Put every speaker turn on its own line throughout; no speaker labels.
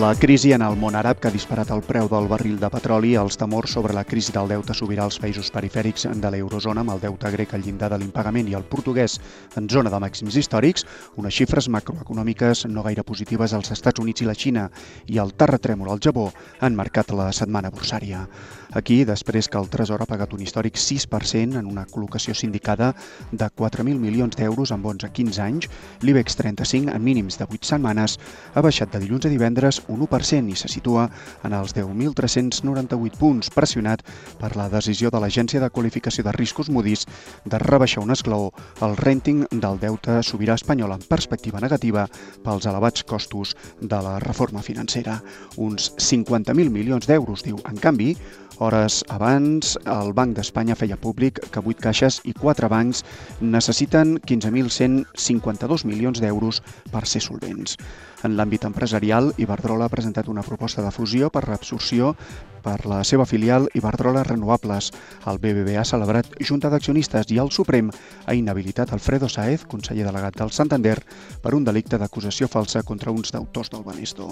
La crisi en el món àrab que ha disparat el preu del barril de petroli, els temors sobre la crisi del deute sobirà als països perifèrics de l'eurozona amb el deute grec al llindar de l'impagament i el portuguès en zona de màxims històrics, unes xifres macroeconòmiques no gaire positives als Estats Units i la Xina i el terratrèmol al Japó han marcat la setmana bursària. Aquí, després que el Tresor ha pagat un històric 6% en una col·locació sindicada de 4.000 milions d'euros en bons a 15 anys, l'IBEX 35 en mínims de 8 setmanes ha baixat de dilluns a divendres un 1% i se situa en els 10.398 punts, pressionat per la decisió de l'Agència de Qualificació de Riscos Moody's de rebaixar un esglaó el renting del deute sobirà espanyol en perspectiva negativa pels elevats costos de la reforma financera. Uns 50.000 milions d'euros, diu. En canvi, Hores abans, el Banc d'Espanya feia públic que 8 caixes i 4 bancs necessiten 15.152 milions d'euros per ser solvents. En l'àmbit empresarial, Iberdrola ha presentat una proposta de fusió per reabsorció per la seva filial Iberdrola Renovables. El BBB ha celebrat junta d'accionistes i el Suprem ha inhabilitat Alfredo Saez, conseller delegat del Santander, per un delicte d'acusació falsa contra uns deutors del Banesto.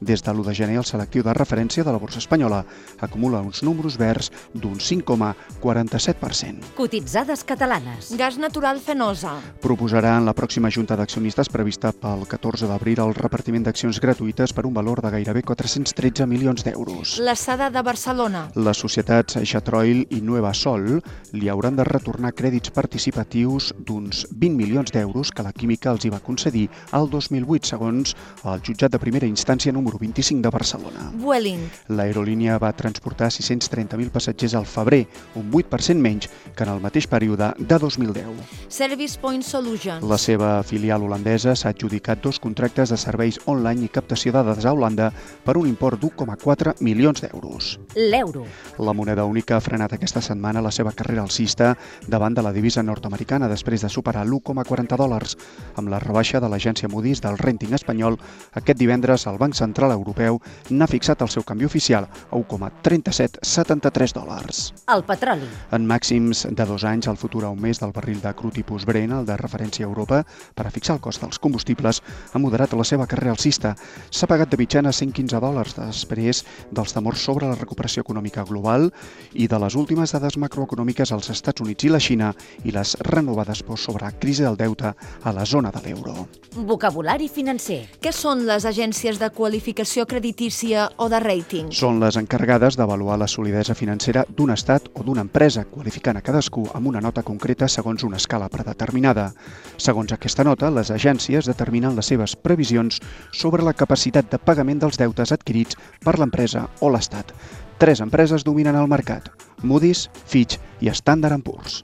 Des de l'1 de gener, el selectiu de referència de la borsa espanyola acumula uns números verds d'un 5,47%.
Cotitzades catalanes.
Gas natural fenosa.
Proposarà en la pròxima junta d'accionistes prevista pel 14 d'abril el repartiment d'accions gratuïtes per un valor de gairebé 413 milions d'euros.
L'assada de Barcelona.
Les societats Xatroil i Nueva Sol li hauran de retornar crèdits participatius d'uns 20 milions d'euros que la Química els hi va concedir al 2008, segons el jutjat de primera instància número 25 de Barcelona.
Vueling.
L'aerolínia va transportar 630.000 passatgers al febrer, un 8% menys que en el mateix període de 2010.
Service Point Solutions.
La seva filial holandesa s'ha adjudicat dos contractes de serveis online i captació de dades a Holanda per un import d'1,4 milions d'euros euros.
L'euro.
La moneda única ha frenat aquesta setmana la seva carrera alcista davant de la divisa nord-americana després de superar l'1,40 dòlars. Amb la rebaixa de l'agència Moody's del renting espanyol, aquest divendres el Banc Central Europeu n'ha fixat el seu canvi oficial a 1,3773 dòlars.
El petroli.
En màxims de dos anys, el futur a un mes del barril de cru tipus Brent, el de referència a Europa, per a fixar el cost dels combustibles, ha moderat la seva carrera alcista. S'ha pagat de mitjana 115 dòlars després dels temors sobre la recuperació econòmica global i de les últimes dades macroeconòmiques als Estats Units i la Xina i les renovades pors sobre la crisi del deute a la zona de l'euro.
Vocabulari financer.
Què són les agències de qualificació creditícia o de rating?
Són les encarregades d'avaluar la solidesa financera d'un estat o d'una empresa, qualificant a cadascú amb una nota concreta segons una escala predeterminada. Segons aquesta nota, les agències determinen les seves previsions sobre la capacitat de pagament dels deutes adquirits per l'empresa o l'Estat. Tres empreses dominen el mercat, Moody's, Fitch i Standard Poor's.